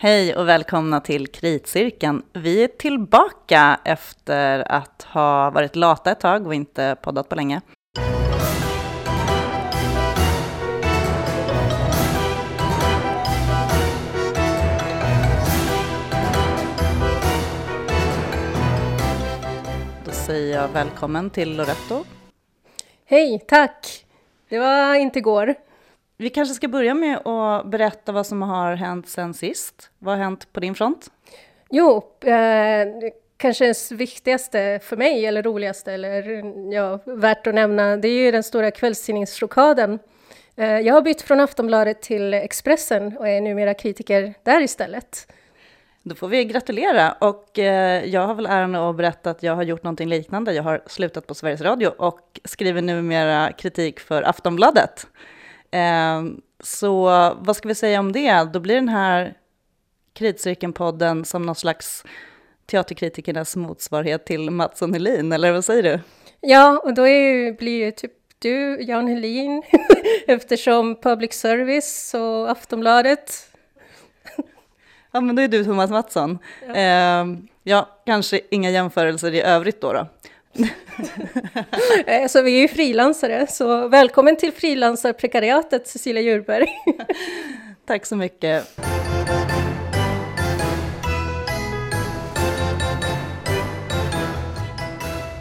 Hej och välkomna till Kritcirkeln. Vi är tillbaka efter att ha varit lata ett tag och inte poddat på länge. Då säger jag välkommen till Loretto. Hej, tack! Det var inte igår. Vi kanske ska börja med att berätta vad som har hänt sen sist. Vad har hänt på din front? Jo, eh, kanske det viktigaste för mig, eller roligaste, eller ja, värt att nämna, det är ju den stora kvällstidningsrockaden. Eh, jag har bytt från Aftonbladet till Expressen och är numera kritiker där istället. Då får vi gratulera och eh, jag har väl äran att berätta att jag har gjort någonting liknande. Jag har slutat på Sveriges Radio och skriver numera kritik för Aftonbladet. Eh, så vad ska vi säga om det? Då blir den här Kritcirkeln-podden som någon slags teaterkritikernas motsvarighet till Mattsson Helin, eller vad säger du? Ja, och då ju, blir ju typ du, Jan Helin, eftersom public service och Aftonbladet. ja, men då är du Thomas Mattsson. Ja. Eh, ja, kanske inga jämförelser i övrigt då. då. Eh, så vi är ju frilansare, så välkommen till frilansarprekariatet Cecilia Djurberg. Tack så mycket.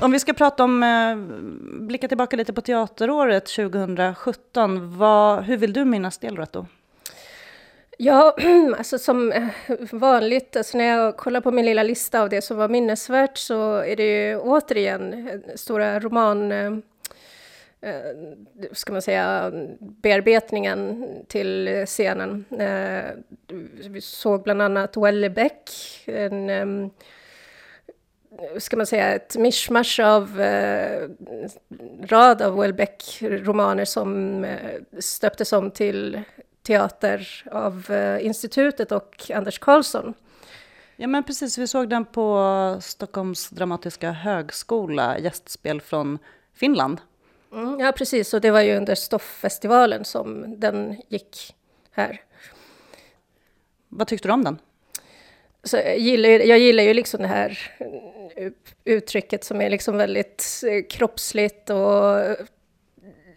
Om vi ska prata om, eh, blicka tillbaka lite på teateråret 2017, vad, hur vill du minnas det då? Ja, alltså som eh, vanligt, alltså när jag kollar på min lilla lista av det som var minnesvärt så är det ju återigen eh, stora roman eh, eh, ska man säga, bearbetningen till scenen. vi såg bland annat Wellebeck, en ska man säga, ett mischmasch av eh, rad av Welbeck-romaner som eh, stöptes om till teater av eh, institutet och Anders Karlsson. Ja men precis, vi såg den på Stockholms dramatiska högskola, gästspel från Finland. Mm, ja precis, och det var ju under Stofffestivalen som den gick här. Vad tyckte du om den? Så jag, gillar, jag gillar ju liksom det här uttrycket som är liksom väldigt eh, kroppsligt och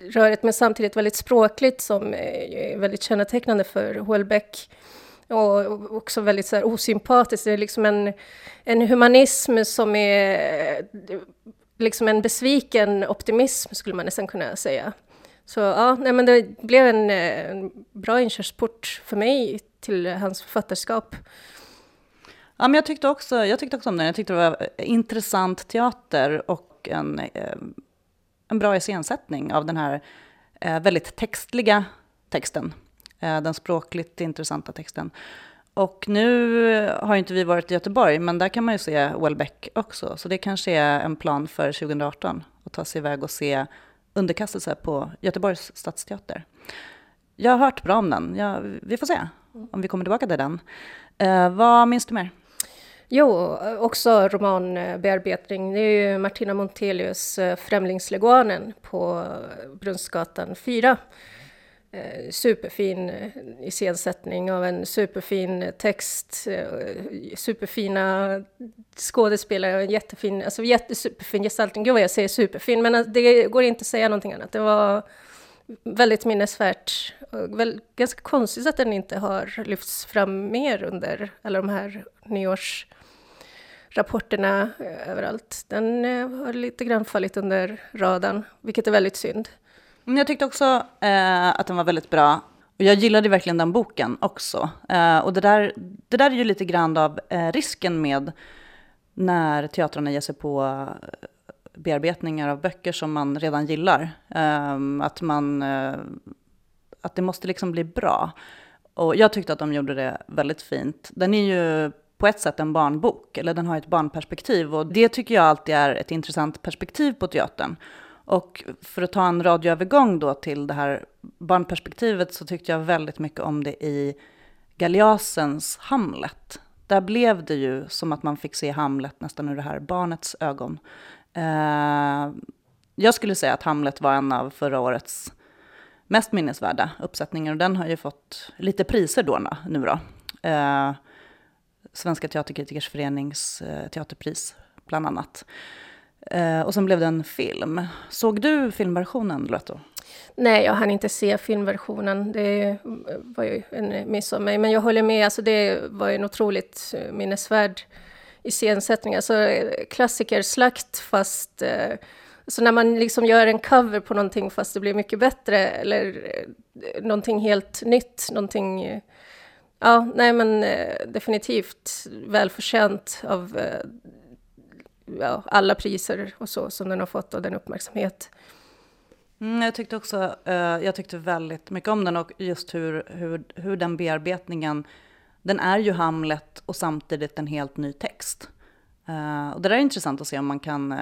röret, men samtidigt väldigt språkligt som är väldigt kännetecknande för Houellebecq. Och också väldigt så här osympatiskt. Det är liksom en, en humanism som är liksom en besviken optimism skulle man nästan kunna säga. Så ja, nej, men det blev en, en bra inkörsport för mig till hans författarskap. Ja, men jag, tyckte också, jag tyckte också om den. Jag tyckte det var intressant teater och en, eh, en bra iscensättning av den här eh, väldigt textliga texten. Eh, den språkligt intressanta texten. Och nu har inte vi varit i Göteborg, men där kan man ju se Welbeck också. Så det kanske är en plan för 2018 att ta sig iväg och se underkastelse på Göteborgs stadsteater. Jag har hört bra om den. Jag, vi får se om vi kommer tillbaka till den. Eh, vad minns du mer? Jo, också romanbearbetning. Det är ju Martina Montelius eh, Främlingsleguanen på Brunnsgatan 4. Eh, superfin eh, iscensättning av en superfin text, superfina skådespelare, en jättefin, alltså jättesuperfin gestaltning. Gud vad jag säger superfin, men det går inte att säga någonting annat. Det var väldigt minnesvärt. Väl, ganska konstigt att den inte har lyfts fram mer under alla de här nyårs rapporterna eh, överallt. Den eh, har lite grann fallit under radarn, vilket är väldigt synd. Jag tyckte också eh, att den var väldigt bra. Och jag gillade verkligen den boken också. Eh, och det där, det där är ju lite grann av eh, risken med när teatrarna ger sig på eh, bearbetningar av böcker som man redan gillar. Att, man, att det måste liksom bli bra. Och jag tyckte att de gjorde det väldigt fint. Den är ju på ett sätt en barnbok, eller den har ett barnperspektiv. Och det tycker jag alltid är ett intressant perspektiv på teatern. Och för att ta en radioövergång då till det här barnperspektivet så tyckte jag väldigt mycket om det i Galeasens Hamlet. Där blev det ju som att man fick se Hamlet nästan ur det här barnets ögon. Eh, jag skulle säga att Hamlet var en av förra årets mest minnesvärda uppsättningar och den har ju fått lite priser då nu då. Eh, Svenska Teaterkritikers Förenings eh, teaterpris, bland annat. Eh, och sen blev det en film. Såg du filmversionen, Loretto? Nej, jag hann inte se filmversionen. Det var ju en miss av mig. Men jag håller med, alltså det var en otroligt eh, minnesvärd iscensättning. Alltså klassikerslakt fast... Så när man liksom gör en cover på någonting fast det blir mycket bättre eller någonting helt nytt, någonting... Ja, nej men eh, definitivt välförtjänt av eh, ja, alla priser och så som den har fått och den uppmärksamhet. Mm, jag tyckte också, eh, jag tyckte väldigt mycket om den och just hur, hur, hur den bearbetningen, den är ju Hamlet och samtidigt en helt ny text. Eh, och det där är intressant att se om man kan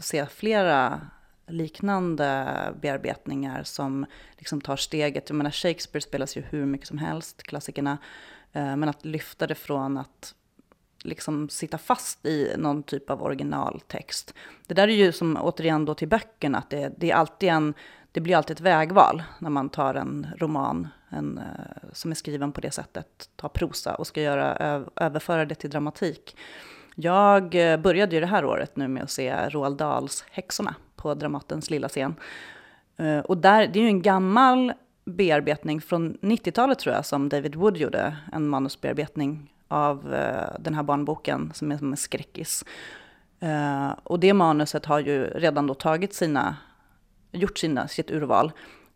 se flera liknande bearbetningar som liksom tar steget. Jag menar Shakespeare spelas ju hur mycket som helst, klassikerna. Eh, men att lyfta det från att liksom sitta fast i någon typ av originaltext. Det där är ju som återigen då till böckerna, att det, det är alltid en, det blir alltid ett vägval när man tar en roman en, eh, som är skriven på det sättet, tar prosa och ska göra, överföra det till dramatik. Jag eh, började ju det här året nu med att se Roald Dahls Häxorna på Dramatens lilla scen. Eh, och där, det är ju en gammal bearbetning från 90-talet tror jag som David Wood gjorde, en manusbearbetning av eh, den här barnboken som är som en skräckis. Och det manuset har ju redan då tagit sina, gjort sina, sitt urval.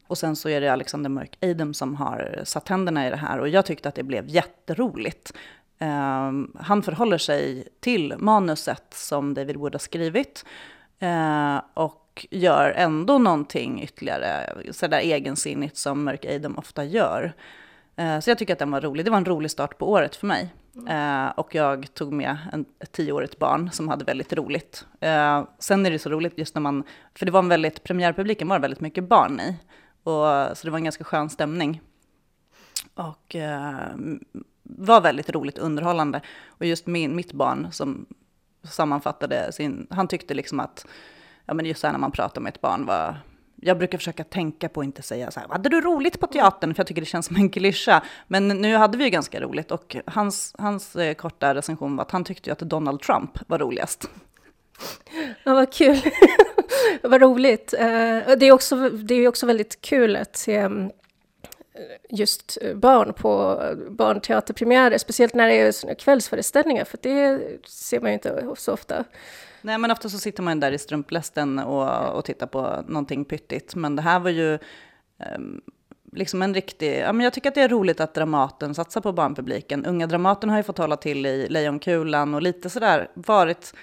Och sen så är det Alexander Mörk Eidem som har satt händerna i det här och jag tyckte att det blev jätteroligt. Eh, han förhåller sig till manuset som David Wood har skrivit eh, och gör ändå någonting ytterligare sådär egensinnigt som Mörk Eidem ofta gör. Eh, så jag tycker att den var rolig. Det var en rolig start på året för mig. Uh, och jag tog med en, ett tioårigt barn som hade väldigt roligt. Uh, sen är det så roligt just när man, för det var en väldigt, premiärpubliken var väldigt mycket barn i. Och, så det var en ganska skön stämning. Och uh, var väldigt roligt underhållande. Och just min, mitt barn som sammanfattade sin, han tyckte liksom att, ja men just så här när man pratar med ett barn var jag brukar försöka tänka på att inte säga så här, hade du roligt på teatern? För jag tycker det känns som en klyscha. Men nu hade vi ju ganska roligt och hans, hans eh, korta recension var att han tyckte ju att Donald Trump var roligast. Ja, vad kul. vad roligt. Eh, det är, också, det är också väldigt kul att se mm, just eh, barn på eh, barnteaterpremiärer, speciellt när det är kvällsföreställningar, för det ser man ju inte så ofta. Nej, men ofta så sitter man där i strumplästen och, och tittar på någonting pyttigt. Men det här var ju um, liksom en riktig... Ja, men jag tycker att det är roligt att Dramaten satsar på barnpubliken. Unga Dramaten har ju fått hålla till i Lejonkulan och lite sådär varit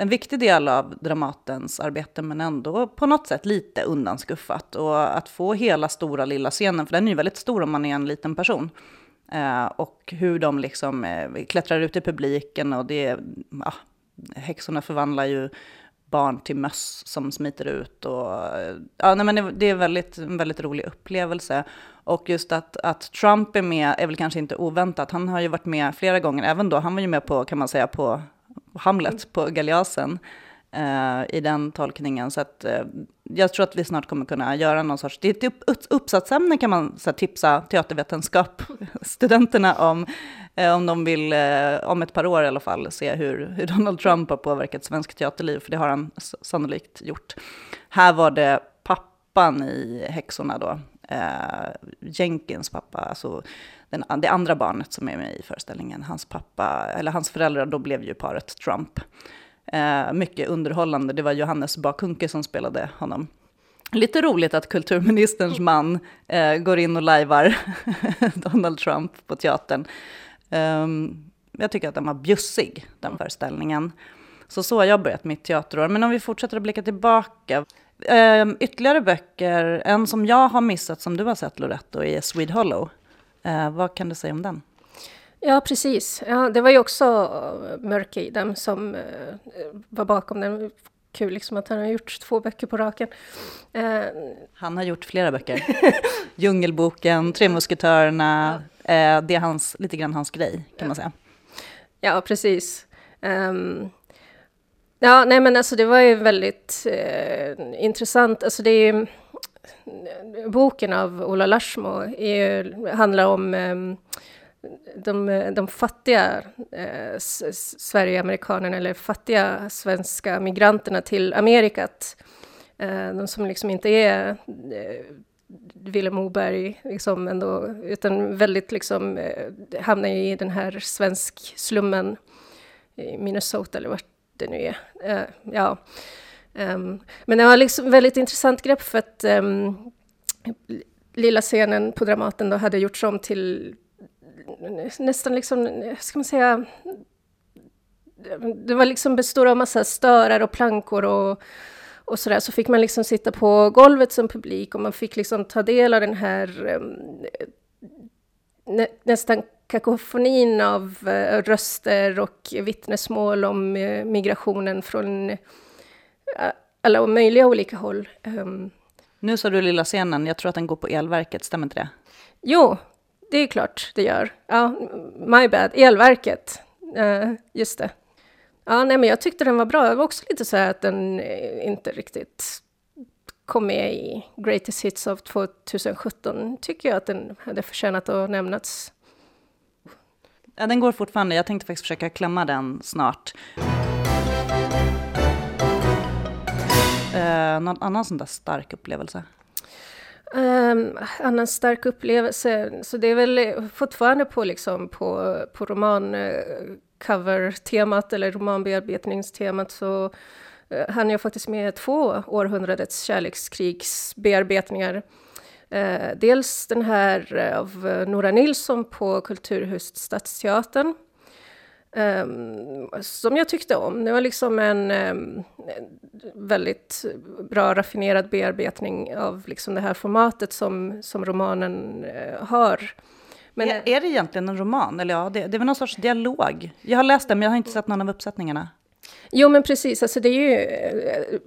en viktig del av Dramatens arbete, men ändå på något sätt lite undanskuffat. Och att få hela stora lilla scenen, för den är ju väldigt stor om man är en liten person. Eh, och hur de liksom eh, klättrar ut i publiken och det, ja, häxorna förvandlar ju barn till möss som smiter ut. Och, eh, ja, nej, men det är väldigt, en väldigt rolig upplevelse. Och just att, att Trump är med är väl kanske inte oväntat. Han har ju varit med flera gånger, även då. Han var ju med på, kan man säga, på Hamlet, på Galeasen. eh, i den tolkningen. Så att, eh, jag tror att vi snart kommer kunna göra någon sorts, det är ett upp, uppsatsämne kan man så här, tipsa teatervetenskap studenterna om, Eh, om de vill, eh, om ett par år i alla fall, se hur, hur Donald Trump har påverkat svensk teaterliv, för det har han sannolikt gjort. Här var det pappan i Häxorna då, eh, Jenkins pappa, alltså den, det andra barnet som är med i föreställningen, hans pappa, eller hans föräldrar, då blev ju paret Trump. Eh, mycket underhållande. Det var Johannes Bakunke som spelade honom. Lite roligt att kulturministerns man eh, går in och lajvar Donald Trump på teatern. Um, jag tycker att den var bjussig, den föreställningen. Så så har jag börjat mitt teaterår. Men om vi fortsätter att blicka tillbaka. Um, ytterligare böcker, en som jag har missat som du har sett Loretto är Swede Hollow. Uh, vad kan du säga om den? Ja, precis. Ja, det var ju också eh, mörker i dem som uh, var bakom den. Kul liksom att han har gjort två böcker på raken. Uh, han har gjort flera böcker. Djungelboken, Tre musketörerna. Uh, det är hans, lite grann hans grej, kan man säga. Ja, precis. Um, ja, nej men alltså det var ju väldigt intressant. Alltså det är ju, boken av Ola Larsmo handlar om ehm, de, de fattiga eh, Sverigeamerikanerna eller fattiga svenska migranterna till Amerikat. Eh, de som liksom inte är eh, Vilhelm Moberg, liksom ändå, utan väldigt liksom eh, hamnar i den här svensk slummen i Minnesota eller vart det nu är. Eh, ja. Um, men det var liksom väldigt intressant grepp för att um, lilla scenen på Dramaten då hade gjorts om till nästan liksom, ska man säga, det var liksom består av massa störar och plankor och, och sådär. Så fick man liksom sitta på golvet som publik och man fick liksom ta del av den här um, nä, nästan kakofonin av uh, röster och vittnesmål om uh, migrationen från uh, alla möjliga olika håll. Um, nu sa du lilla scenen, jag tror att den går på elverket, stämmer inte det? Jo, det är klart det gör. Ja, my bad, elverket. Uh, just det. Ja, nej, men jag tyckte den var bra. Det var också lite så här att den inte riktigt kom med i Greatest Hits of 2017. Tycker jag att den hade förtjänat att nämnas. Ja, den går fortfarande. Jag tänkte faktiskt försöka klämma den snart. Eh, någon annan sån där stark upplevelse? Um, annan stark upplevelse, så det är väl eh, fortfarande på, liksom, på, på romancover-temat eh, eller romanbearbetningstemat så uh, hann jag faktiskt med två århundradets kärlekskrigsbearbetningar. Uh, dels den här av Nora Nilsson på Kulturhuset Stadsteatern Um, som jag tyckte om. Det var liksom en um, väldigt bra raffinerad bearbetning av liksom det här formatet som, som romanen uh, har. Men, är, är, det egentligen en roman? Eller ja, det, det är väl någon sorts dialog? Jag har läst den, men jag har inte sett någon av uppsättningarna. Jo, men precis. Alltså det är ju uh,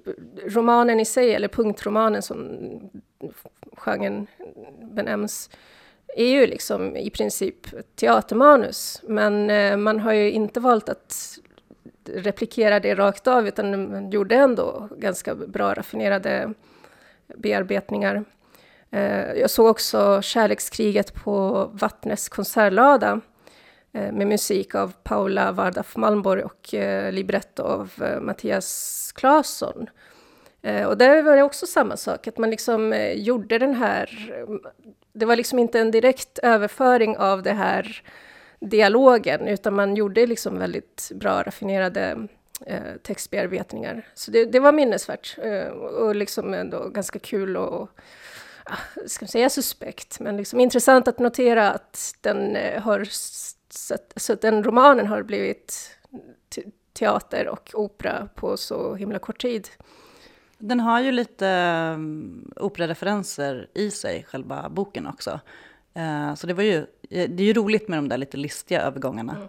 romanen i sig, eller punktromanen som genren benämns är ju liksom i princip teatermanus, men eh, man har ju inte valt att replikera det rakt av, utan man gjorde ändå ganska bra raffinerade bearbetningar. Eh, jag såg också Kärlekskriget på Vattnes konsertlada eh, med musik av Paula Vardaf Malmborg och eh, libretto av eh, Mattias Claesson. Eh, och där var det också samma sak, att man liksom eh, gjorde den här det var liksom inte en direkt överföring av den här dialogen, utan man gjorde liksom väldigt bra raffinerade eh, textbearbetningar. Så det, det var minnesvärt och liksom ändå ganska kul och ah, ska man säga suspekt, men liksom intressant att notera att den har så den romanen har blivit teater och opera på så himla kort tid. Den har ju lite um, operareferenser i sig, själva boken också. Uh, så det, var ju, eh, det är ju roligt med de där lite listiga övergångarna. Mm.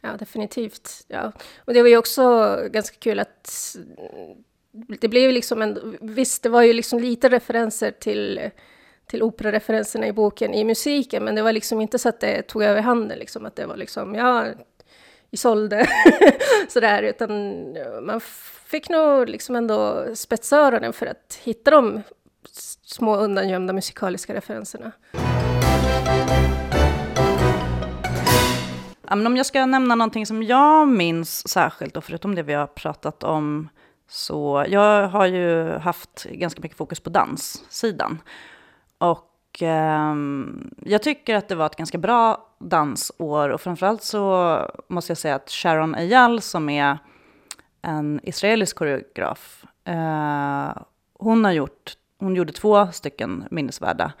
Ja, definitivt. Ja. Och det var ju också ganska kul att mm, det blev liksom en... Visst, det var ju liksom lite referenser till, till operareferenserna i boken i musiken, men det var liksom inte så att det tog över handen, liksom, att det var liksom, ja, sålde sådär, utan man fick nog liksom ändå spetsa öronen för att hitta de små undangömda musikaliska referenserna. Ja, men om jag ska nämna någonting som jag minns särskilt, och förutom det vi har pratat om, så jag har ju haft ganska mycket fokus på danssidan. Och eh, jag tycker att det var ett ganska bra dansår, och framförallt så måste jag säga att Sharon Eyal som är en israelisk koreograf. Eh, hon, har gjort, hon gjorde två stycken minnesvärda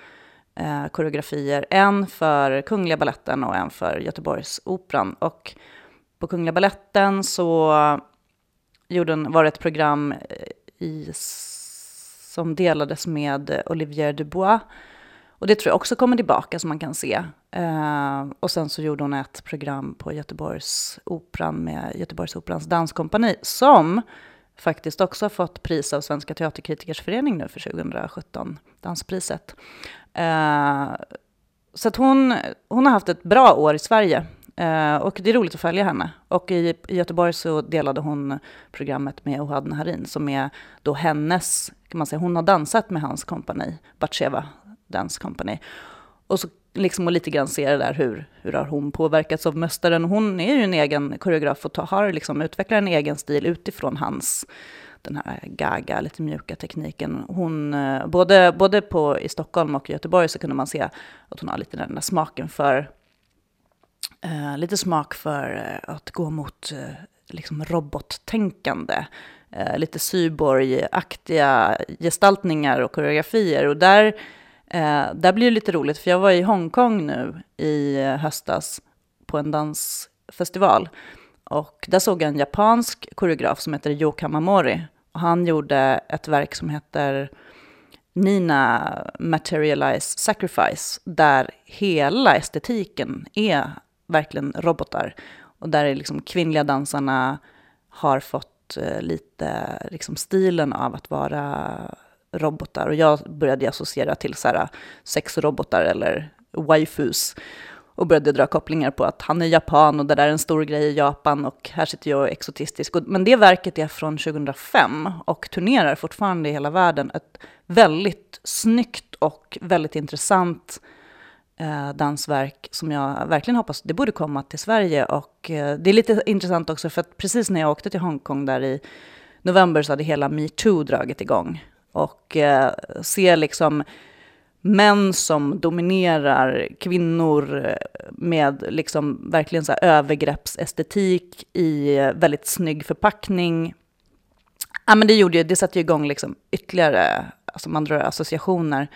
eh, koreografier. En för Kungliga Balletten och en för Göteborgsoperan. Och på Kungliga Balletten så gjorde hon, var det ett program eh, i, som delades med Olivier Dubois och det tror jag också kommer tillbaka som man kan se. Eh, och sen så gjorde hon ett program på Göteborgsoperan med Göteborgsoperans danskompani som faktiskt också har fått pris av Svenska Teaterkritikers Förening nu för 2017, danspriset. Eh, så att hon, hon har haft ett bra år i Sverige Uh, och det är roligt att följa henne. Och i, i Göteborg så delade hon programmet med Ohad Naharin, som är då hennes, kan man säga, hon har dansat med hans kompani, Batsheva Dance Company. Och så liksom och lite grann se det där hur, hur har hon påverkats av mästaren. Hon är ju en egen koreograf och har liksom utvecklat en egen stil utifrån hans den här gaga, lite mjuka tekniken. Hon, eh, både, både på, i Stockholm och Göteborg så kunde man se att hon har lite den där smaken för, eh, lite smak för eh, att gå mot eh, liksom robottänkande. Eh, lite cyborg-aktiga gestaltningar och koreografier. Och där, eh, där blir det lite roligt, för jag var i Hongkong nu i eh, höstas på en dansfestival. Och där såg jag en japansk koreograf som heter Yo Kamamori. Och han gjorde ett verk som heter Nina Materialize Sacrifice, där hela estetiken är verkligen robotar. Och där är liksom kvinnliga dansarna har fått eh, lite liksom stilen av att vara robotar. Och jag började associera till så här äh, sexrobotar eller waifus och började dra kopplingar på att han är japan och det där är en stor grej i Japan och här sitter jag exotistisk. Men det verket är från 2005 och turnerar fortfarande i hela världen. Ett väldigt snyggt och väldigt intressant eh, dansverk som jag verkligen hoppas, det borde komma till Sverige. Och eh, det är lite intressant också för att precis när jag åkte till Hongkong där i november så hade hela metoo dragit igång. Och eh, se liksom män som dominerar kvinnor eh, med liksom verkligen så här övergreppsestetik i eh, väldigt snygg förpackning. Ja, men det, gjorde ju, det satte ju igång liksom ytterligare, alltså man drar associationer.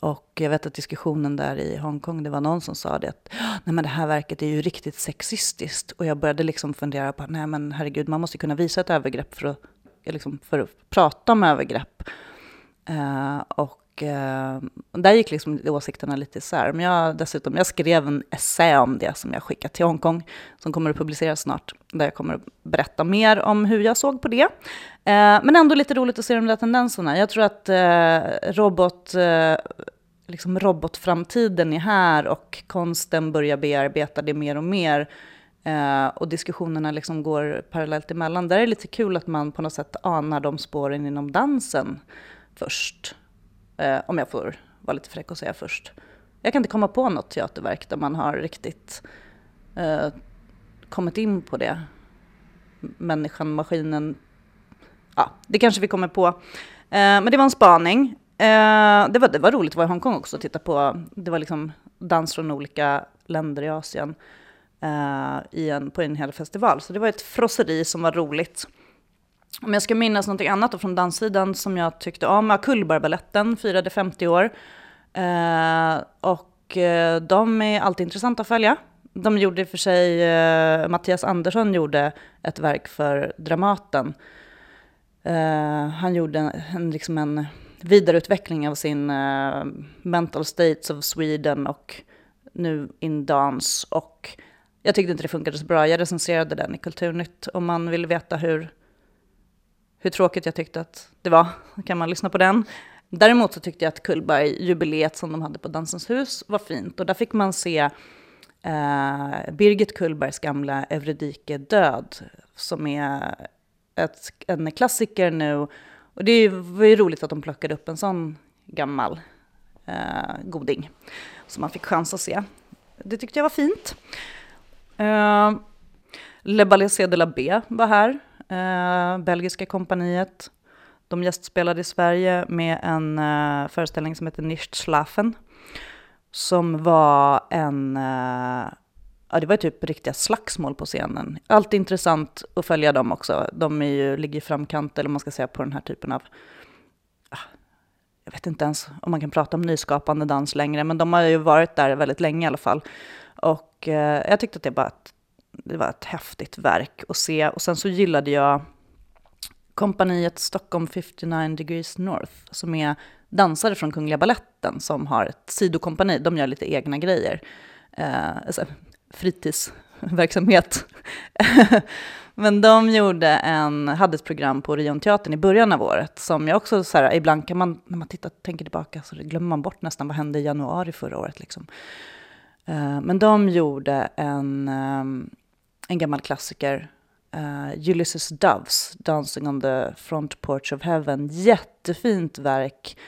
Och jag vet att diskussionen där i Hongkong, det var någon som sa det att nej men det här verket är ju riktigt sexistiskt. Och jag började liksom fundera på, nej men herregud, man måste kunna visa ett övergrepp för att, liksom, för att prata om övergrepp. Uh, och eh, där gick liksom åsikterna lite isär. Men jag, dessutom, jag skrev en essä om det som jag skickat till Hongkong, som kommer att publiceras snart, där jag kommer att berätta mer om hur jag såg på det. Eh, men ändå lite roligt att se de där tendenserna. Jag tror att robot, liksom robotframtiden är här och konsten börjar bearbeta det mer och mer. Uh, och diskussionerna liksom går parallellt emellan. Där är det lite kul att man på något sätt anar de spåren inom dansen först. Eh, om jag får vara lite fräck och säga först. Jag kan inte komma på något teaterverk där man har riktigt eh, kommit in på det. Människan, maskinen. Ja, det kanske vi kommer på. Eh, men det var en spaning. Eh, det, var, det var roligt att vara i Hongkong också och titta på. Det var liksom dans från olika länder i Asien eh, i en, på en hel festival. Så det var ett frosseri som var roligt. Om jag ska minnas något annat från danssidan som jag tyckte om, Kullbergbaletten firade 50 år. Eh, och eh, de är alltid intressanta att följa. De gjorde för sig, eh, Mattias Andersson gjorde ett verk för Dramaten. Eh, han gjorde en, en, liksom en vidareutveckling av sin eh, Mental States of Sweden och nu in Dance. Och jag tyckte inte det funkade så bra. Jag recenserade den i Kulturnytt. Om man vill veta hur hur tråkigt jag tyckte att det var, kan man lyssna på den. Däremot så tyckte jag att Kullberg-jubileet som de hade på Dansens hus var fint. Och där fick man se eh, Birgit Kullbergs gamla ”Eurydike död, som är ett, en klassiker nu. Och det var ju roligt att de plockade upp en sån gammal eh, goding, som man fick chans att se. Det tyckte jag var fint. Eh, Le Ballet de la B var här eh, belgiska kompaniet. De gästspelade i Sverige med en eh, föreställning som heter Nicht schlafen. Som var en, eh, ja det var typ riktiga slagsmål på scenen. Alltid intressant att följa dem också. De är ju, ligger i framkant, eller man ska säga på den här typen av, ah, jag vet inte ens om man kan prata om nyskapande dans längre, men de har ju varit där väldigt länge i alla fall. Och eh, jag tyckte att det var ett det var ett häftigt verk att se. Och sen så gillade jag kompaniet Stockholm 59 degrees North, som är dansare från Kungliga Balletten som har ett sidokompani. De gör lite egna grejer. Eh, alltså, fritidsverksamhet. Men de gjorde en, hade ett program på Orionteatern i början av året som jag också så här, ibland kan man, när man tittar, tänker tillbaka så glömmer man bort nästan vad hände i januari förra året. Liksom. Eh, men de gjorde en, ehm, en gammal klassiker. Uh, Ulysses Doves, Dancing on the Front Porch of Heaven. Jättefint verk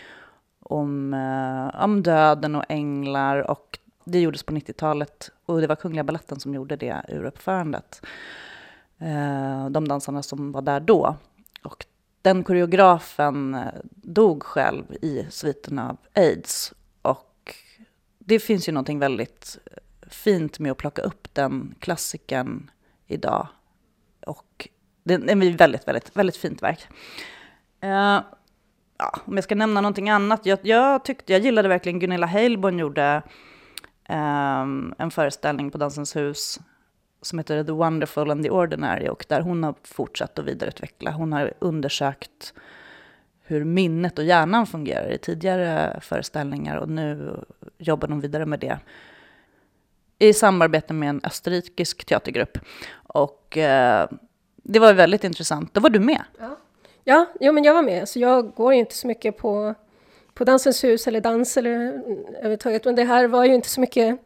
om, uh, om döden och änglar och det gjordes på 90-talet och det var Kungliga Balletten som gjorde det uruppförandet. Uh, eh, de dansarna som var där då. Och den koreografen dog själv i sviten av aids. Och det finns ju någonting väldigt fint med att plocka upp den klassikern idag. Och det är ett väldigt, väldigt, väldigt fint verk. Uh, ja, om jag ska nämna någonting annat. Jag, jag, tyckte, jag gillade verkligen Gunilla Heilborn gjorde um, en föreställning på Dansens hus som heter The Wonderful and the Ordinary och där hon har fortsatt att vidareutveckla. Hon har undersökt hur minnet och hjärnan fungerar i tidigare föreställningar och nu jobbar de vidare med det i samarbete med en österrikisk teatergrupp. Och eh, det var väldigt intressant. Då var du med. Ja, ja jo, men jag var med. Så jag går ju inte så mycket på, på Dansens hus eller dans eller mm, överhuvudtaget. Men det här var ju inte så mycket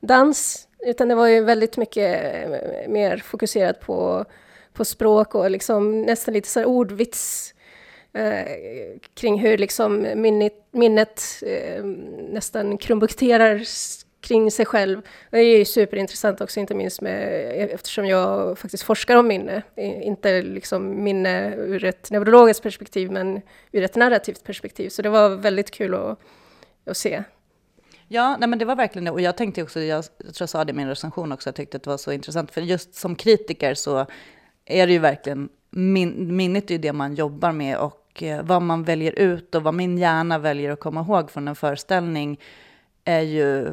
dans, utan det var ju väldigt mycket eh, mer fokuserat på, på språk och liksom nästan lite så här ordvits eh, kring hur liksom minnet, minnet eh, nästan krumbukterar kring sig själv. Det är ju superintressant också, inte minst med, eftersom jag faktiskt forskar om minne. Inte liksom minne ur ett neurologiskt perspektiv, men ur ett narrativt perspektiv. Så det var väldigt kul att, att se. Ja, nej men det var verkligen det. Och jag tänkte också, jag, jag tror jag sa det i min recension också, jag tyckte att det var så intressant. För just som kritiker så är det ju verkligen, min, minnet är ju det man jobbar med och eh, vad man väljer ut och vad min hjärna väljer att komma ihåg från en föreställning är ju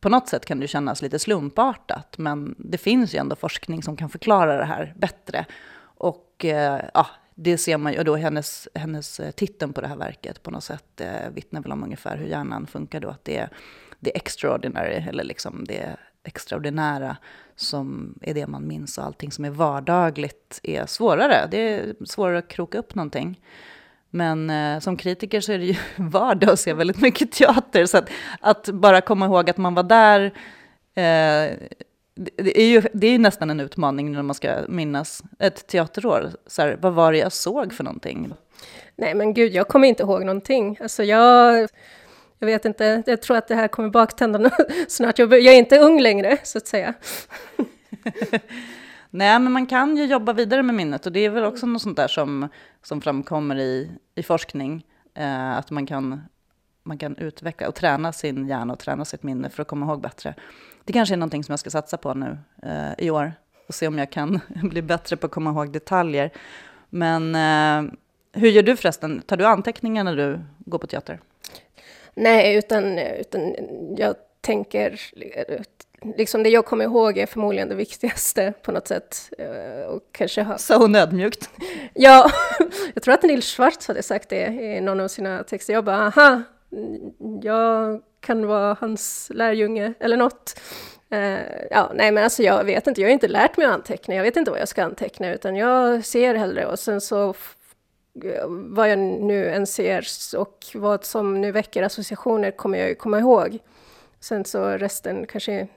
på något sätt kan det kännas lite slumpartat, men det finns ju ändå forskning som kan förklara det här bättre. Och eh, ja, det ser man ju, och då hennes, hennes eh, titeln på det här verket på något sätt eh, vittnar väl om ungefär hur hjärnan funkar då, att det är det extraordinary, eller liksom det extraordinära som är det man minns och allting som är vardagligt är svårare. Det är svårare att kroka upp någonting. Men eh, som kritiker så är det ju vardag att se väldigt mycket teater. Så att, att bara komma ihåg att man var där, eh, det, är ju, det är ju nästan en utmaning när man ska minnas ett teaterår. Så här, vad var det jag såg för någonting? Nej men gud, jag kommer inte ihåg någonting. Alltså jag, jag vet inte, jag tror att det här kommer baktända snart. Jag, jag är inte ung längre, så att säga. Nej, men man kan ju jobba vidare med minnet och det är väl också något sånt där som, som framkommer i, i forskning. Eh, att man kan, man kan utveckla och träna sin hjärna och träna sitt minne för att komma ihåg bättre. Det kanske är någonting som jag ska satsa på nu eh, i år och se om jag kan bli bättre på att komma ihåg detaljer. Men eh, hur gör du förresten? Tar du anteckningar när du går på teater? Nej, utan, utan jag tänker liksom det jag kommer ihåg är förmodligen det viktigaste på något sätt. Eh, och kanske ha... Så nödmjukt. ja, jag tror att Nils Schwartz hade sagt det i någon av sina texter. Jag bara, aha, jag kan vara hans lärjunge eller något. Uh, ja, nej men alltså jag vet inte, jag har inte lärt mig att anteckna, jag vet inte vad jag ska anteckna, utan jag ser hellre och sen så vad jag nu än ser och vad som nu väcker associationer kommer jag ju komma ihåg. Sen så resten kanske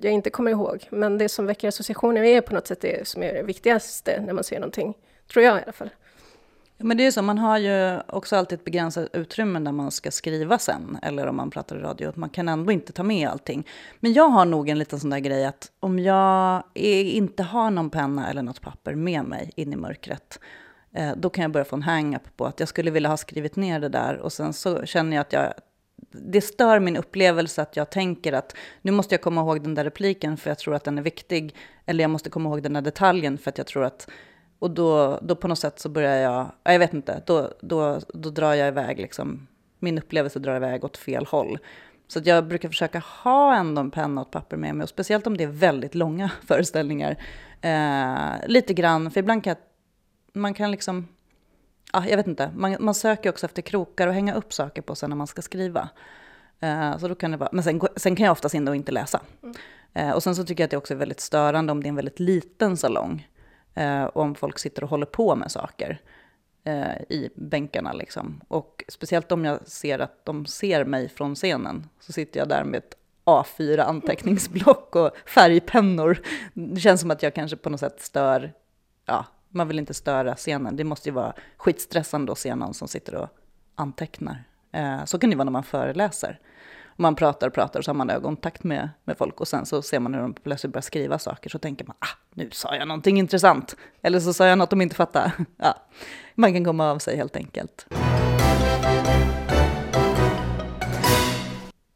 jag inte kommer ihåg, men det som väcker associationer är på något sätt det som är det viktigaste när man ser någonting, tror jag i alla fall. Ja, men det är så, man har ju också alltid ett begränsat utrymme när man ska skriva sen, eller om man pratar i radio, man kan ändå inte ta med allting. Men jag har nog en liten sån där grej att om jag inte har någon penna eller något papper med mig in i mörkret, eh, då kan jag börja få en hang-up på att jag skulle vilja ha skrivit ner det där och sen så känner jag att jag det stör min upplevelse att jag tänker att nu måste jag komma ihåg den där repliken för jag tror att den är viktig. Eller jag måste komma ihåg den där detaljen för att jag tror att... Och då, då på något sätt så börjar jag, jag vet inte, då, då, då drar jag iväg liksom. Min upplevelse drar iväg åt fel håll. Så att jag brukar försöka ha ändå en penna och ett papper med mig. Och speciellt om det är väldigt långa föreställningar. Eh, lite grann, för ibland kan man kan liksom ja, jag vet inte, man, man söker också efter krokar och hänga upp saker på sen när man ska skriva. Uh, så då kan det vara, men sen, sen kan jag oftast in och inte läsa. Mm. Uh, och sen så tycker jag att det också är väldigt störande om det är en väldigt liten salong. Uh, och om folk sitter och håller på med saker i bänkarna liksom. Och speciellt om jag ser att de ser mig från scenen, så sitter jag där med ett A4 anteckningsblock och färgpennor. Det känns som att jag kanske på något sätt stör ja, man vill inte störa scenen. Det måste ju vara skitstressande att se någon som sitter och antecknar. Eh, så kan det vara när man föreläser. Man pratar och pratar och så har man ögonkontakt med, med folk och sen så ser man hur de plötsligt börjar skriva saker så tänker man, ah, nu sa jag någonting intressant. Eller så sa jag något de inte fattar. Ja, man kan komma av sig helt enkelt.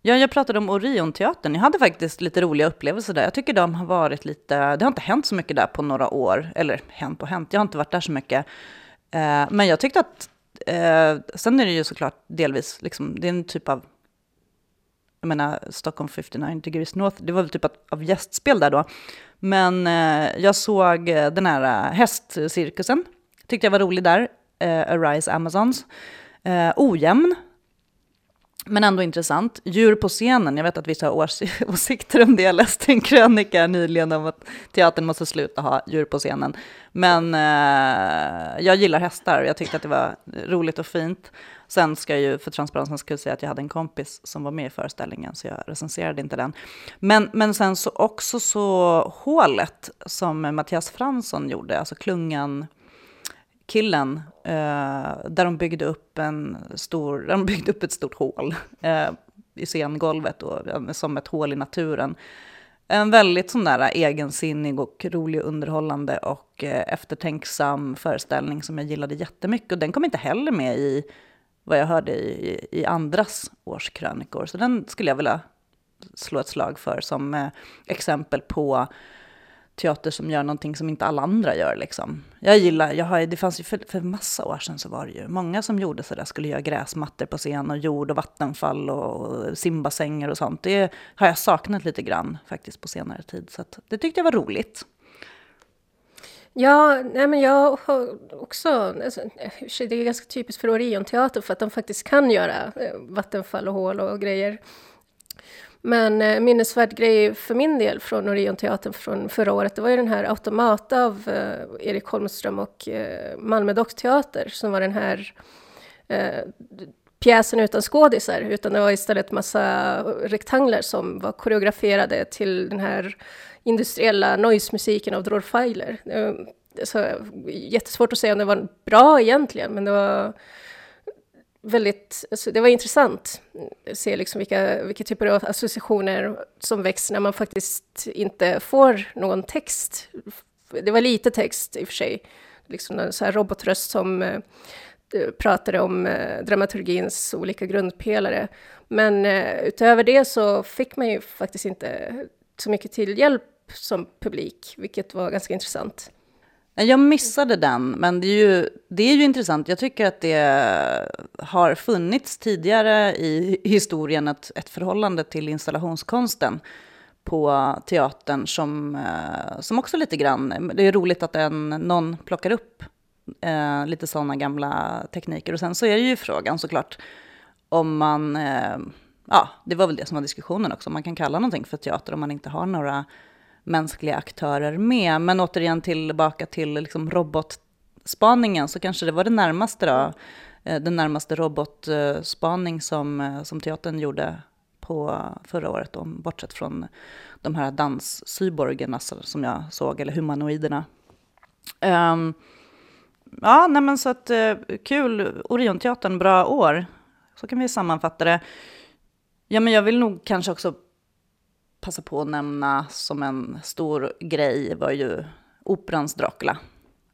Ja, jag pratade om Orionteatern. Jag hade faktiskt lite roliga upplevelser där. Jag tycker de har varit lite, det har inte hänt så mycket där på några år. Eller hänt och hänt, jag har inte varit där så mycket. Eh, men jag tyckte att, eh, sen är det ju såklart delvis, liksom, det är en typ av, jag menar Stockholm 59 degrees north, det var väl typ av gästspel där då. Men eh, jag såg eh, den här eh, hästcirkusen, tyckte jag var rolig där, eh, Arise Amazons. ojämn, men ändå intressant. Djur på scenen, jag vet att vissa har års åsikter om det. Jag läste en krönika nyligen om att teatern måste sluta ha djur på scenen. Men eh, jag gillar hästar och jag tyckte att det var roligt och fint. Sen ska jag ju för transparensens skull säga att jag hade en kompis som var med i föreställningen, så jag recenserade inte den. Men, men sen så också så hålet som Mattias Fransson gjorde, alltså klungan killen eh, där de byggde upp en stor, där de byggde upp ett stort hål eh, i scengolvet och, som ett hål i naturen. En väldigt sån där egensinnig och rolig och underhållande och eh, eftertänksam föreställning som jag gillade jättemycket. Och den kom inte heller med i vad jag hörde i, i andras årskrönikor. Så den skulle jag vilja slå ett slag för som eh, exempel på teater som gör någonting som inte alla andra gör. Liksom. Jag gillar, jag har, det fanns ju för, för massa år sedan så var det ju många som gjorde sådär, skulle göra gräsmattor på scen och jord och vattenfall och simbassänger och sånt. Det har jag saknat lite grann faktiskt på senare tid, så det tyckte jag var roligt. Ja, nej men jag har också, alltså, det är ganska typiskt för Orionteatern för att de faktiskt kan göra eh, vattenfall och hål och grejer. Men eh, minnesvärd grej för min del från Orionteatern från förra året, det var ju den här Automata av eh, Erik Holmström och eh, Malmö Dockteater som var den här eh, pjäsen utan skådisar, utan det var istället massa rektanglar som var koreograferade till den här industriella noise-musiken av Dror Feiler. Eh, så, jättesvårt att säga om det var bra egentligen, men det var väldigt, alltså det var intressant att se liksom vilka, vilka typer av associationer som väcks när man faktiskt inte får någon text. Det var lite text i och för sig, liksom en så här robotröst som eh, eh, pratade om eh, dramaturgins olika grundpelare. Men eh, utöver det så fick man ju faktiskt inte så mycket till hjälp som publik, vilket var ganska intressant. Jag missade den, men det är, ju, det är ju intressant. Jag tycker att det har funnits tidigare i historien ett, ett förhållande till installationskonsten på teatern som, eh, som också lite grann, det är roligt att en, någon plockar upp eh, lite sådana gamla tekniker. Och sen så är det ju frågan såklart om man, eh, ja det var väl det som var diskussionen också, om man kan kalla någonting för teater om man inte har några mänskliga aktörer med. Men återigen tillbaka till liksom robotspaningen så kanske det var det närmaste då, eh, den närmaste robotspaning som, eh, som teatern gjorde på förra året, då, bortsett från de här danscyborgerna som jag såg, eller humanoiderna. Um, ja, nej men så att eh, kul, Orionteatern, bra år. Så kan vi sammanfatta det. Ja, men jag vill nog kanske också passa på att nämna som en stor grej var ju Operans Dracula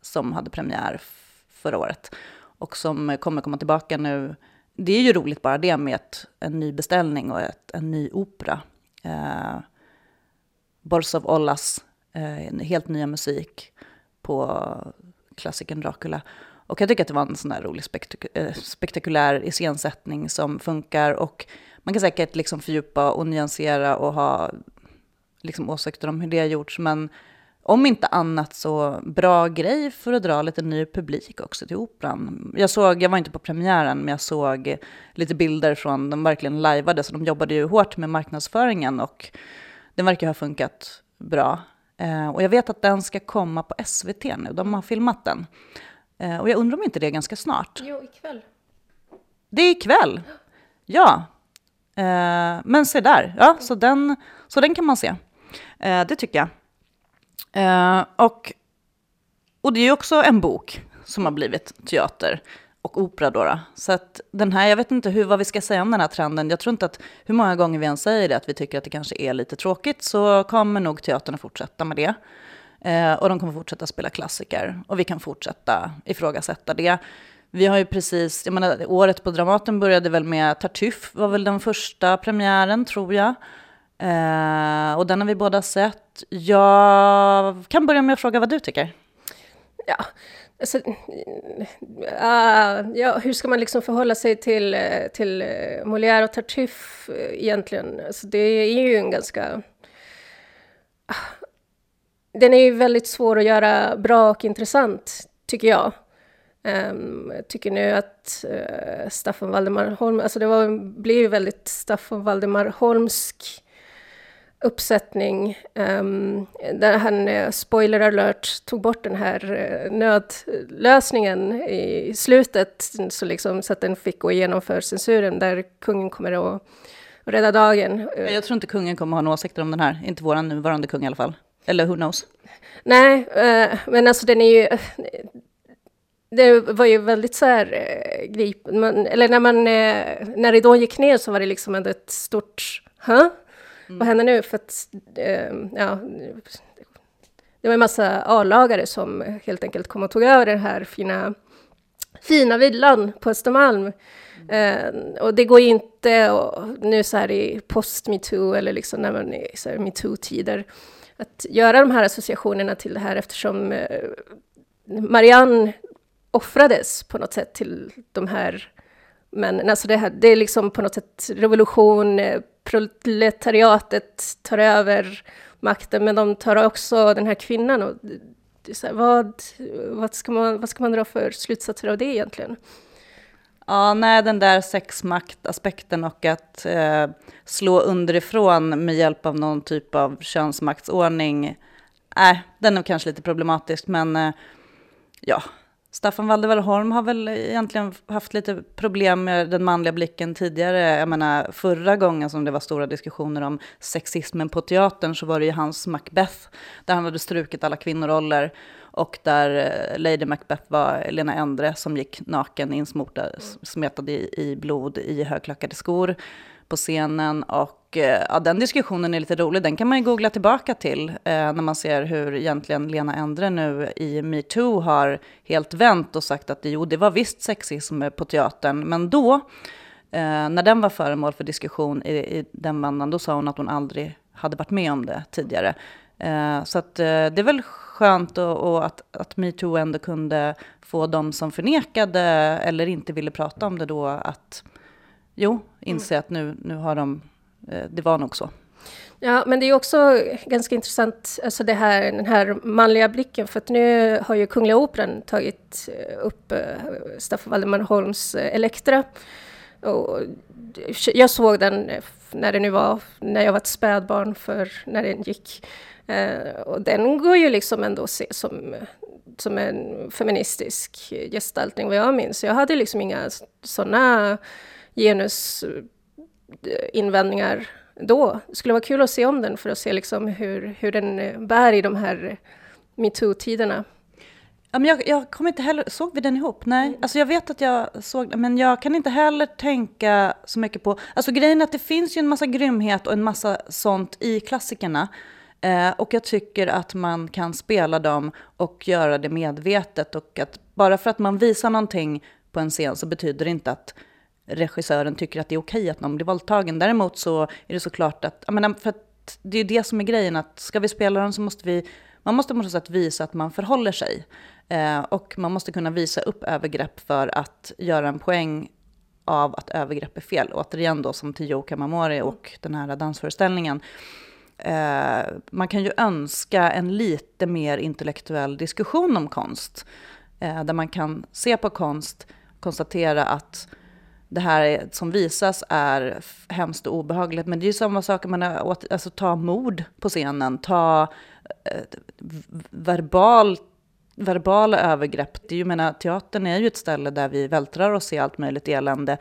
som hade premiär förra året och som kommer komma tillbaka nu. Det är ju roligt bara det med ett, en ny beställning och ett, en ny opera. Eh, Borsov Ollas eh, helt nya musik på klassikern Dracula. Och jag tycker att det var en sån där rolig spektak eh, spektakulär iscensättning som funkar och man kan säkert liksom fördjupa och nyansera och ha liksom åsikter om hur det har gjorts, men om inte annat så bra grej för att dra lite ny publik också till operan. Jag såg, jag var inte på premiären, men jag såg lite bilder från, de verkligen lajvade, så de jobbade ju hårt med marknadsföringen och den verkar ha funkat bra. Eh, och jag vet att den ska komma på SVT nu, de har filmat den. Eh, och jag undrar om inte det är ganska snart. Jo, ikväll. Det är ikväll? Ja, Eh, men se där, ja, så den, så den kan man se. Eh, det tycker jag. Eh, och, och det är också en bok som har blivit teater. och opera då, då. Så att den här, jag vet inte hur, vad vi ska säga om den här trenden. Jag tror inte att hur många gånger vi än säger det, att vi tycker att det kanske är lite tråkigt, så kommer nog teatern att fortsätta med det. Eh, och de kommer fortsätta spela klassiker. Och vi kan fortsätta ifrågasätta det. Vi har ju precis, jag menar, året på Dramaten började väl med Tartuffe, var väl den första premiären tror jag. Eh, och den har vi båda sett. Jag kan börja med att fråga vad du tycker. Ja, alltså, uh, ja hur ska man liksom förhålla sig till, eh, till eh, Molière och Tartuffe egentligen? Alltså, det är ju en ganska... Uh, den är ju väldigt svår att göra bra och intressant, tycker jag. Um, tycker nu att uh, Staffan Valdemar Holm, alltså det var, blev ju väldigt Staffan Valdemar Holmsk uppsättning um, där han, uh, spoiler alert, tog bort den här uh, nödlösningen i slutet så, liksom, så att den fick gå igenom för censuren där kungen kommer att rädda dagen. Jag tror inte kungen kommer att ha några åsikter om den här, inte vår nuvarande kung i alla fall. Eller who knows? Nej, men alltså den är ju det var ju väldigt så här eh, grip, man, eller när man, eh, när ridån gick ner så var det liksom ett stort, Hä? Mm. Vad händer nu? För att, eh, ja, det var en massa A-lagare som helt enkelt kom och tog över den här fina, fina villan på Östermalm. Mm. Eh, och det går ju inte och, nu så här i post-metoo eller liksom när man är i metoo-tider att göra de här associationerna till det här eftersom eh, Marianne offrades på något sätt till de här männen. Alltså det, här, det är liksom på något sätt revolution, eh, proletariatet tar över makten, men de tar också den här kvinnan. Och här, vad, vad, ska man, vad ska man dra för slutsatser av det egentligen? Ja, nej, den där sexmaktaspekten och att eh, slå underifrån med hjälp av någon typ av könsmaktsordning, nej, den är kanske lite problematisk, men eh, ja, Staffan Waldemarholm har väl egentligen haft lite problem med den manliga blicken tidigare. Jag menar, förra gången som det var stora diskussioner om sexismen på teatern så var det ju hans Macbeth, där han hade strukit alla kvinnoroller och där eh, Lady Macbeth var Lena Endre som gick naken insmortad, smetad i, i blod i högklackade skor på scenen. Och eh, ja, den diskussionen är lite rolig, den kan man ju googla tillbaka till eh, när man ser hur egentligen Lena Endre nu i metoo har helt vänt och sagt att jo, det var visst sexism eh, på teatern, men då, eh, när den var föremål för diskussion i, i den vändan, då sa hon att hon aldrig hade varit med om det tidigare. Eh, så att, eh, det är väl skönt och, och att, att metoo ändå kunde få de som förnekade eller inte ville prata om det då att jo, inse att nu, nu har de, eh, det var nog så. Ja, men det är också ganska intressant, alltså det här, den här manliga blicken, för att nu har ju Kungliga Operan tagit eh, upp eh, Staffan Valdemar Holms Elektra. Och jag såg den när det nu var, när jag var ett spädbarn, för när den gick. Och den går ju liksom ändå att se som, som en feministisk gestaltning, vad jag minns. Jag hade liksom inga sådana genusinvändningar då. Det skulle vara kul att se om den för att se liksom hur, hur den eh, bär i de här metoo-tiderna. Ja, men jag, jag kommer inte heller, såg vi den ihop? Nej, mm. alltså jag vet att jag såg den, men jag kan inte heller tänka så mycket på, alltså grejen är att det finns ju en massa grymhet och en massa sånt i klassikerna. Eh, och jag tycker att man kan spela dem och göra det medvetet och att bara för att man visar någonting på en scen så betyder det inte att regissören tycker att det är okej att någon blir våldtagen. Däremot så är det såklart att, jag menar, för att det är det som är grejen, att ska vi spela den så måste vi, man måste på något sätt visa att man förhåller sig. Eh, och man måste kunna visa upp övergrepp för att göra en poäng av att övergrepp är fel. Och återigen då som till Joe Kamamori och den här dansföreställningen. Eh, man kan ju önska en lite mer intellektuell diskussion om konst. Eh, där man kan se på konst, konstatera att det här som visas är hemskt och obehagligt. Men det är ju samma sak, man alltså ta mord på scenen, ta eh, verbal, verbala övergrepp. Det är ju, menar, teatern är ju ett ställe där vi vältrar oss i allt möjligt elände.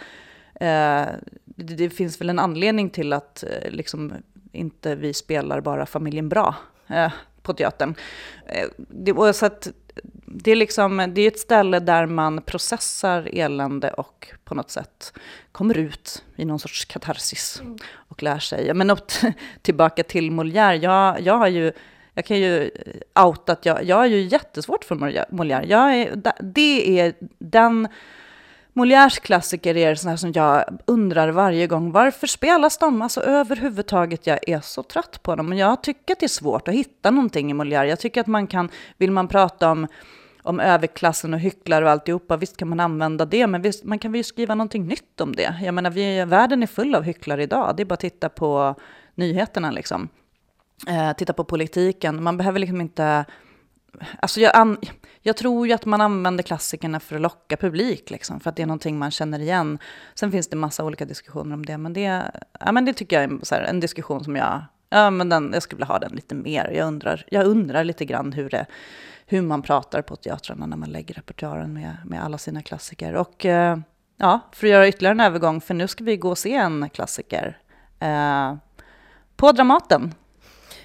Eh, det, det, finns väl en anledning till att eh, liksom, inte vi spelar bara familjen bra eh, på teatern. Eh, det, så att det är liksom, det är ett ställe där man processar elände och på något sätt kommer ut i någon sorts katarsis och lär sig. Men tillbaka till Molière, jag, jag har ju jag kan ju eh, outa att jag, jag har ju jättesvårt för Molière. Jag är, det är den Molières klassiker är sådana som jag undrar varje gång, varför spelas de? Alltså överhuvudtaget, jag är så trött på dem. Men jag tycker att det är svårt att hitta någonting i Molière. Jag tycker att man kan, vill man prata om, om överklassen och hycklare och alltihopa, visst kan man använda det, men visst, man kan väl skriva någonting nytt om det. Jag menar, vi, världen är full av hycklare idag, det är bara att titta på nyheterna liksom. Eh, titta på politiken, man behöver liksom inte Alltså jag, jag, tror ju att man använder klassikerna för att locka publik, liksom, för att det är någonting man känner igen. Sen finns det massa olika diskussioner om det, men det, ja, men det tycker jag är så här, en diskussion som jag, ja, men den, jag skulle vilja ha den lite mer. Jag undrar, jag undrar lite grann hur, det, hur man pratar på teatrarna när man lägger repertoaren med, med alla sina klassiker. Och eh, ja, för att göra ytterligare en övergång, för nu ska vi gå och se en klassiker eh, på Dramaten.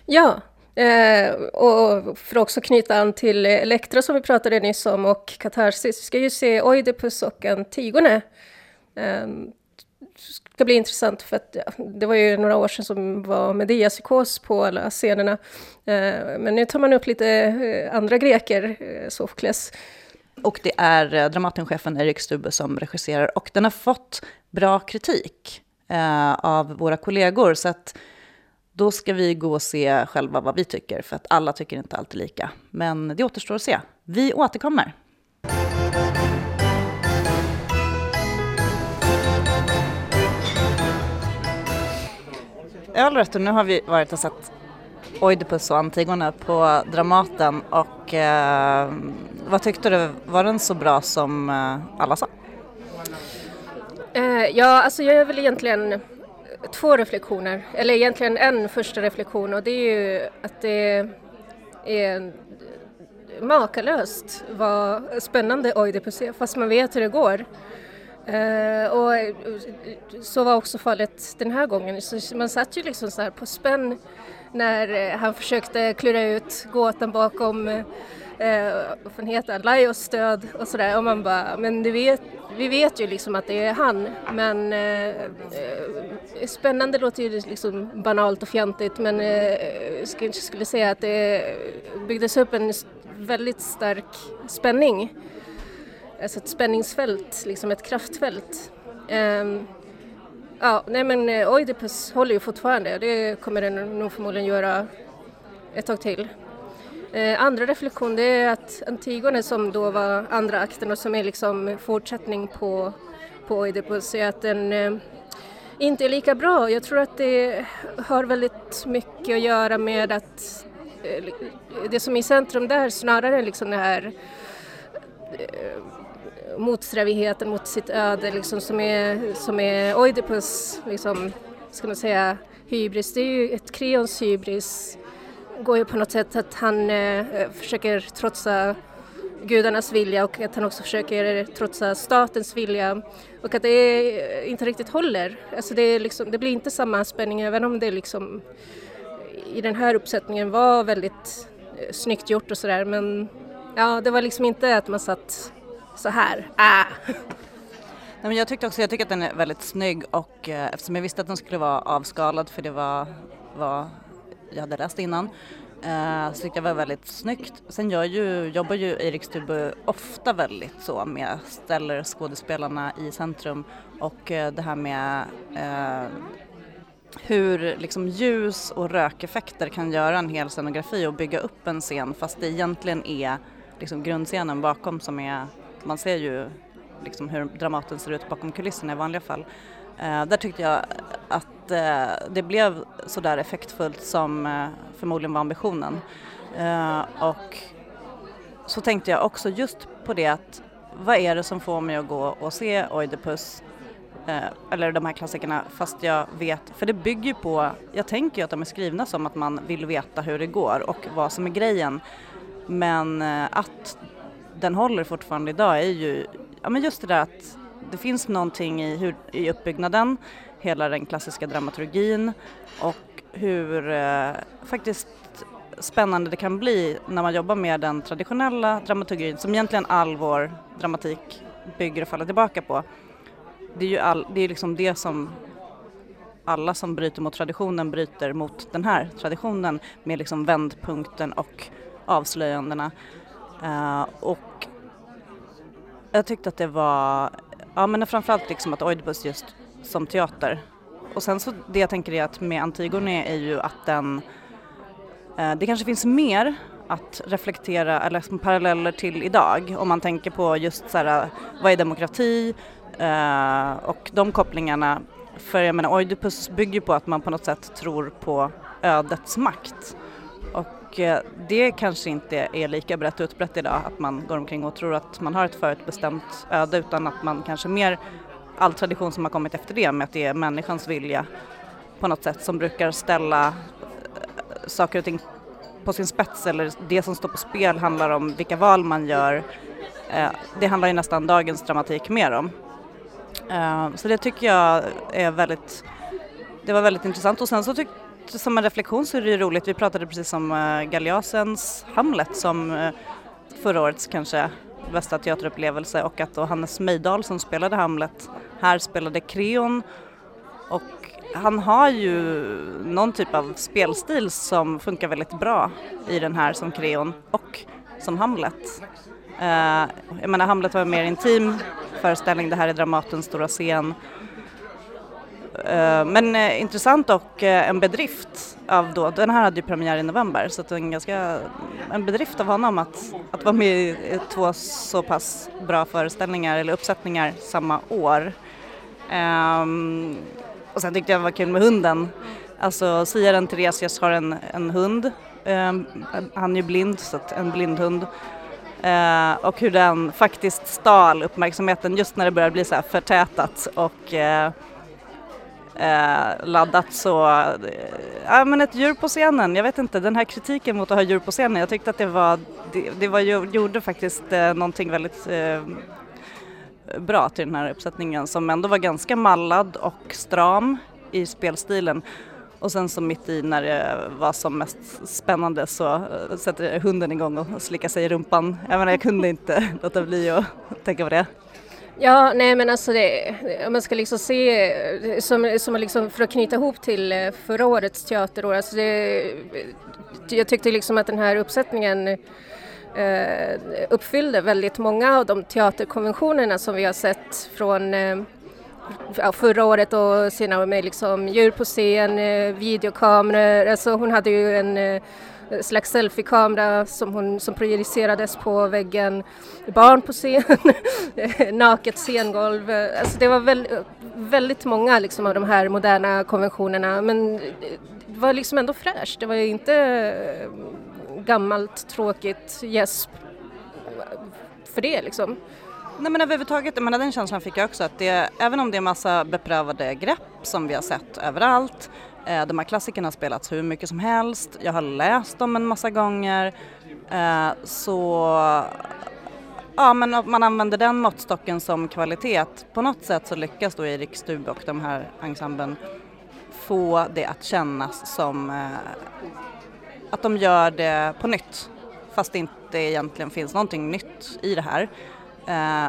Ja, Eh, och för att också knyta an till Elektra som vi pratade nyss om och Katarsis, vi ska ju se Oidipus och Antigone. Eh, det ska bli intressant för att ja, det var ju några år sedan som var Medea-psykos på alla scenerna. Eh, men nu tar man upp lite eh, andra greker, eh, Sofokles. Och det är eh, Dramatenchefen Erik Stube som regisserar och den har fått bra kritik eh, av våra kollegor. Så att då ska vi gå och se själva vad vi tycker, för att alla tycker inte alltid lika. Men det återstår att se. Vi återkommer. Ölrätt, nu har vi varit och sett Oidipus och Antigone på Dramaten och eh, vad tyckte du, var den så bra som eh, alla sa? Eh, ja, alltså jag är väl egentligen två reflektioner, eller egentligen en första reflektion och det är ju att det är makalöst vad spännande Oidipus är, fast man vet hur det går. Uh, och eh, så var också fallet den här gången, så man satt ju liksom så här på spänn när eh, han försökte klura ut gåtan bakom uh, Eh, vad fan heter han, Laios och sådär och man bara, men du vet, vi vet ju liksom att det är han men eh, eh spännande låter ju liksom banalt och fjantigt men eh, jag skulle, skulle säga att det byggdes upp en väldigt stark spänning. Alltså ett spänningsfält, liksom ett kraftfält. Um, ja, nej men eh, Oidipus håller ju fortfarande, det kommer den nog förmodligen göra ett tag till. Eh, andra reflektion det är att Antigone som då var andra akten och som är liksom fortsättning på, på Oidipus är att den eh, inte är lika bra. Jag tror att det har väldigt mycket att göra med att eh, det som är i centrum där snarare liksom det här eh, motsträvigheten mot sitt öde liksom, som, är, som är Oidipus, liksom, ska man säga, hybris. Det är ju ett kreons hybris går ju på något sätt att han eh, eh, försöker trotsa gudarnas vilja och att han också försöker trotsa statens vilja och att det inte riktigt håller. Alltså det, är liksom, det blir inte samma spänning även om det liksom i den här uppsättningen var väldigt eh, snyggt gjort och sådär men ja, det var liksom inte att man satt så här, ah. Nej, men jag tyckte också, jag tycker att den är väldigt snygg och eh, eftersom jag visste att den skulle vara avskalad för det var, var jag hade läst innan. Eh, så tyckte jag var väldigt snyggt. Sen gör ju, jobbar ju Erik Stubbe ofta väldigt så med, ställer skådespelarna i centrum och eh, det här med eh, hur liksom ljus och rökeffekter kan göra en hel scenografi och bygga upp en scen fast det egentligen är liksom grundscenen bakom som är, man ser ju liksom hur Dramaten ser ut bakom kulisserna i vanliga fall. Eh, där tyckte jag att eh, det blev så där effektfullt som eh, förmodligen var ambitionen. Eh, och så tänkte jag också just på det att vad är det som får mig att gå och se Oidipus eh, eller de här klassikerna fast jag vet, för det bygger på, jag tänker ju att de är skrivna som att man vill veta hur det går och vad som är grejen. Men eh, att den håller fortfarande idag är ju, ja men just det där att det finns någonting i, hur, i uppbyggnaden, hela den klassiska dramaturgin och hur eh, faktiskt spännande det kan bli när man jobbar med den traditionella dramaturgin som egentligen all vår dramatik bygger och faller tillbaka på. Det är ju all, det, är liksom det som alla som bryter mot traditionen bryter mot den här traditionen med liksom vändpunkten och avslöjandena. Uh, och jag tyckte att det var, ja men framförallt liksom att Oidipus just som teater. Och sen så det jag tänker är att med Antigone är ju att den, eh, det kanske finns mer att reflektera eller som paralleller till idag om man tänker på just så här, eh, vad är demokrati eh, och de kopplingarna. För jag menar Oidipus bygger på att man på något sätt tror på ödets makt. Och Eh, det kanske inte är lika brett utbrett idag att man går omkring och tror att man har ett förutbestämt öde utan att man kanske mer all tradition som har kommit efter det med att det är människans vilja på något sätt som brukar ställa eh, saker och ting på sin spets eller det som står på spel handlar om vilka val man gör. Eh, det handlar ju nästan dagens dramatik mer om. Så det tycker jag är väldigt, det var väldigt intressant och sen så tycker som en reflektion så är det ju roligt, vi pratade precis om eh, Galeasens Hamlet som eh, förra årets kanske bästa teaterupplevelse och att då Hannes Meidal som spelade Hamlet här spelade Creon. Och han har ju någon typ av spelstil som funkar väldigt bra i den här som Creon och som Hamlet. Eh, jag menar Hamlet var en mer intim föreställning, det här är Dramatens stora scen. Eh, men eh, intressant och eh, en bedrift av då, den här hade ju premiär i november så det är en ganska, en bedrift av honom att, att vara med i två så pass bra föreställningar eller uppsättningar samma år. Um, och sen tyckte jag det var kul med hunden. Alltså siaren Theresias har en, en hund, um, han är ju blind så att en blindhund. Uh, eh, och hur den faktiskt stal uppmärksamheten just när det började bli så här förtätat och uh, eh, laddat så, eh, ja men ett djur på scenen, jag vet inte, den här kritiken mot att ha djur på scenen, jag tyckte att det var, det, det var, gjorde faktiskt eh, någonting väldigt eh, bra till den här uppsättningen som ändå var ganska mallad och stram i spelstilen. Och sen så mitt i när det var som mest spännande så eh, sätter hunden igång och slickar sig i rumpan. Jag menar jag kunde inte låta bli att tänka på det. Ja, nej men alltså det, om man ska liksom se, som, som liksom för att knyta ihop till eh, förra årets teaterår, alltså det, jag tyckte liksom att den här uppsättningen eh, uppfyllde väldigt många av de teaterkonventionerna som vi har sett från eh, förra året och senare med liksom djur på scen, eh, videokameror, alltså hon hade ju en eh, slags selfiekamera som, hon, som projicerades på väggen, barn på scen, naket scengolv. Alltså det var väl, väldigt många liksom av de här moderna konventionerna men det var liksom ändå fräscht. Det var ju inte eh, gammalt tråkigt gäsp för det liksom. Nej men överhuvudtaget, men den känslan fick jag också att det, även om det är massa beprövade grepp som vi har sett överallt Eh, de här klassikerna har spelats hur mycket som helst, jag har läst dem en massa gånger. Eh, så ja, men om man använder den måttstocken som kvalitet. På något sätt så lyckas då Erik Stube och de här ensemblen få det att kännas som eh, att de gör det på nytt fast det inte egentligen finns någonting nytt i det här.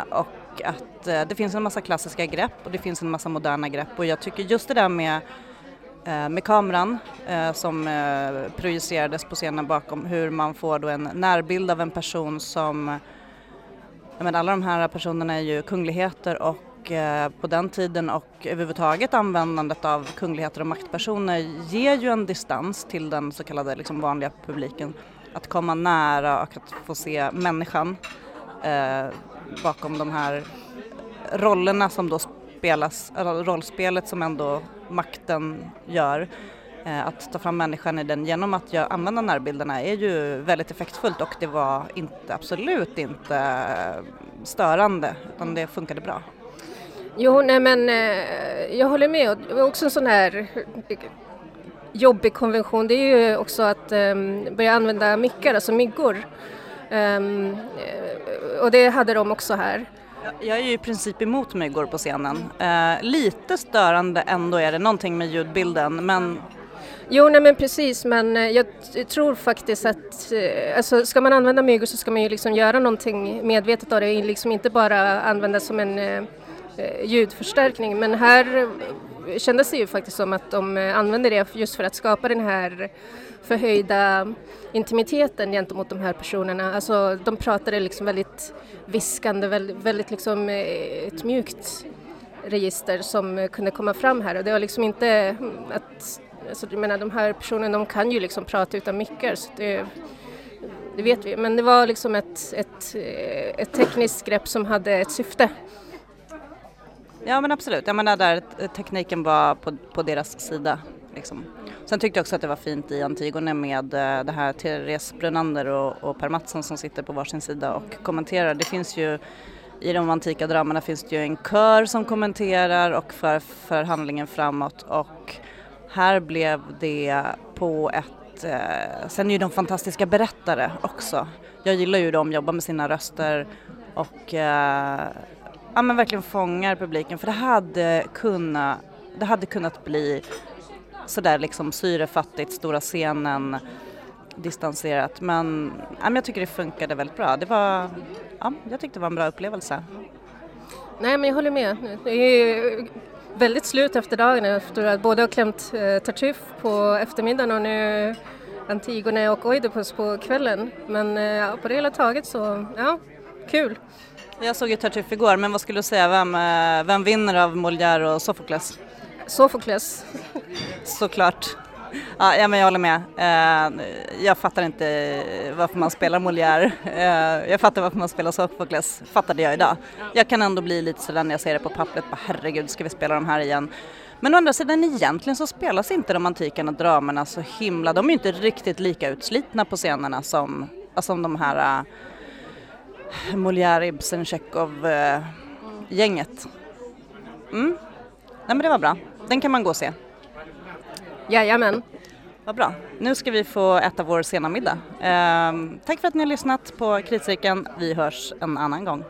och att det finns en massa klassiska grepp och det finns en massa moderna grepp och jag tycker just det där med Eh, med kameran eh, som eh, projicerades på scenen bakom hur man får då en närbild av en person som, men alla de här personerna är ju kungligheter och på den tiden och överhuvudtaget användandet av kungligheter och maktpersoner ger ju en distans till den så kallade liksom vanliga publiken. Att komma nära och att få se människan eh, bakom de här rollerna som då spelas, rollspelet som ändå makten gör. Eh, att ta fram människan i den genom att jag använda närbilderna är ju väldigt effektfullt och det var inte, absolut inte störande utan det funkade bra. Jo, nej men eh, jag håller med. Det var också en sån här jobbig konvention. Det är ju också att um, börja använda mickar, alltså myggor. Um, och det hade de också här. Jag är ju i princip emot myggor på scenen. Eh, lite störande ändå är det, någonting med ljudbilden men Jo, nej men precis, men eh, jag tror faktiskt att eh, alltså, ska man använda myggor så ska man ju liksom göra någonting medvetet av det, liksom inte bara använda som en eh, eh ljudförstärkning. Men här kändes det ju faktiskt som att de använde det just för att skapa den här förhöjda intimiteten gentemot de här personerna. Alltså, de pratade liksom väldigt viskande, väldigt, väldigt liksom, eh, ett mjukt register som kunde komma fram här och det var liksom inte mm, att Alltså, jag menar, de här personerna de kan ju liksom prata utan mycket så det, det vet vi. Men det var liksom ett, ett, eh, ett tekniskt grepp som hade ett syfte. Ja men absolut, jag menar där tekniken var på, på deras sida. Liksom. Sen tyckte jag också att det var fint i Antigone med eh, det här Therese Brunander och, och Per Mattsson som sitter på varsin sida och kommenterar. Det finns ju i de antika dramerna finns det ju en kör som kommenterar och för, för handlingen framåt och här blev det på ett, eh, sen är ju de fantastiska berättare också. Jag gillar ju dem, jobbar med sina röster och eh, ja, men verkligen fångar publiken för det hade kunnat, det hade kunnat bli sådär liksom syrefattigt, stora scenen, distanserat men, ja, men jag tycker det funkade väldigt bra. Det var, ja, jag tyckte det var en bra upplevelse. Nej men jag håller med. Det är väldigt slut efter dagen efter att både ha klämt eh, Tartuffe på eftermiddagen och nu Antigone och Oidipus på kvällen. Men eh, på det hela taget så, ja, kul. Jag såg ju Tartuffe igår, men vad skulle du säga, vem, eh, vem vinner av Molière och Sofokles? Sofokles. Såklart. Ja, men jag håller med. Eh, jag fattar inte varför man spelar Molière. Eh, jag fattar varför man spelar Sofokles. fattade jag idag. Jag kan ändå bli lite sådär när jag ser det på pappret, bara herregud ska vi spela de här igen? Men å andra sidan egentligen så spelas inte de antika dramerna så himla, de är ju inte riktigt lika utslitna på scenerna som, som de här äh, Molière, Ibsen, Tjechov uh, gänget. Mm. Nej men det var bra, den kan man gå och se. Jajamän. Vad bra. Nu ska vi få äta vår sena middag. Eh, tack för att ni har lyssnat på Kritcirkeln. Vi hörs en annan gång.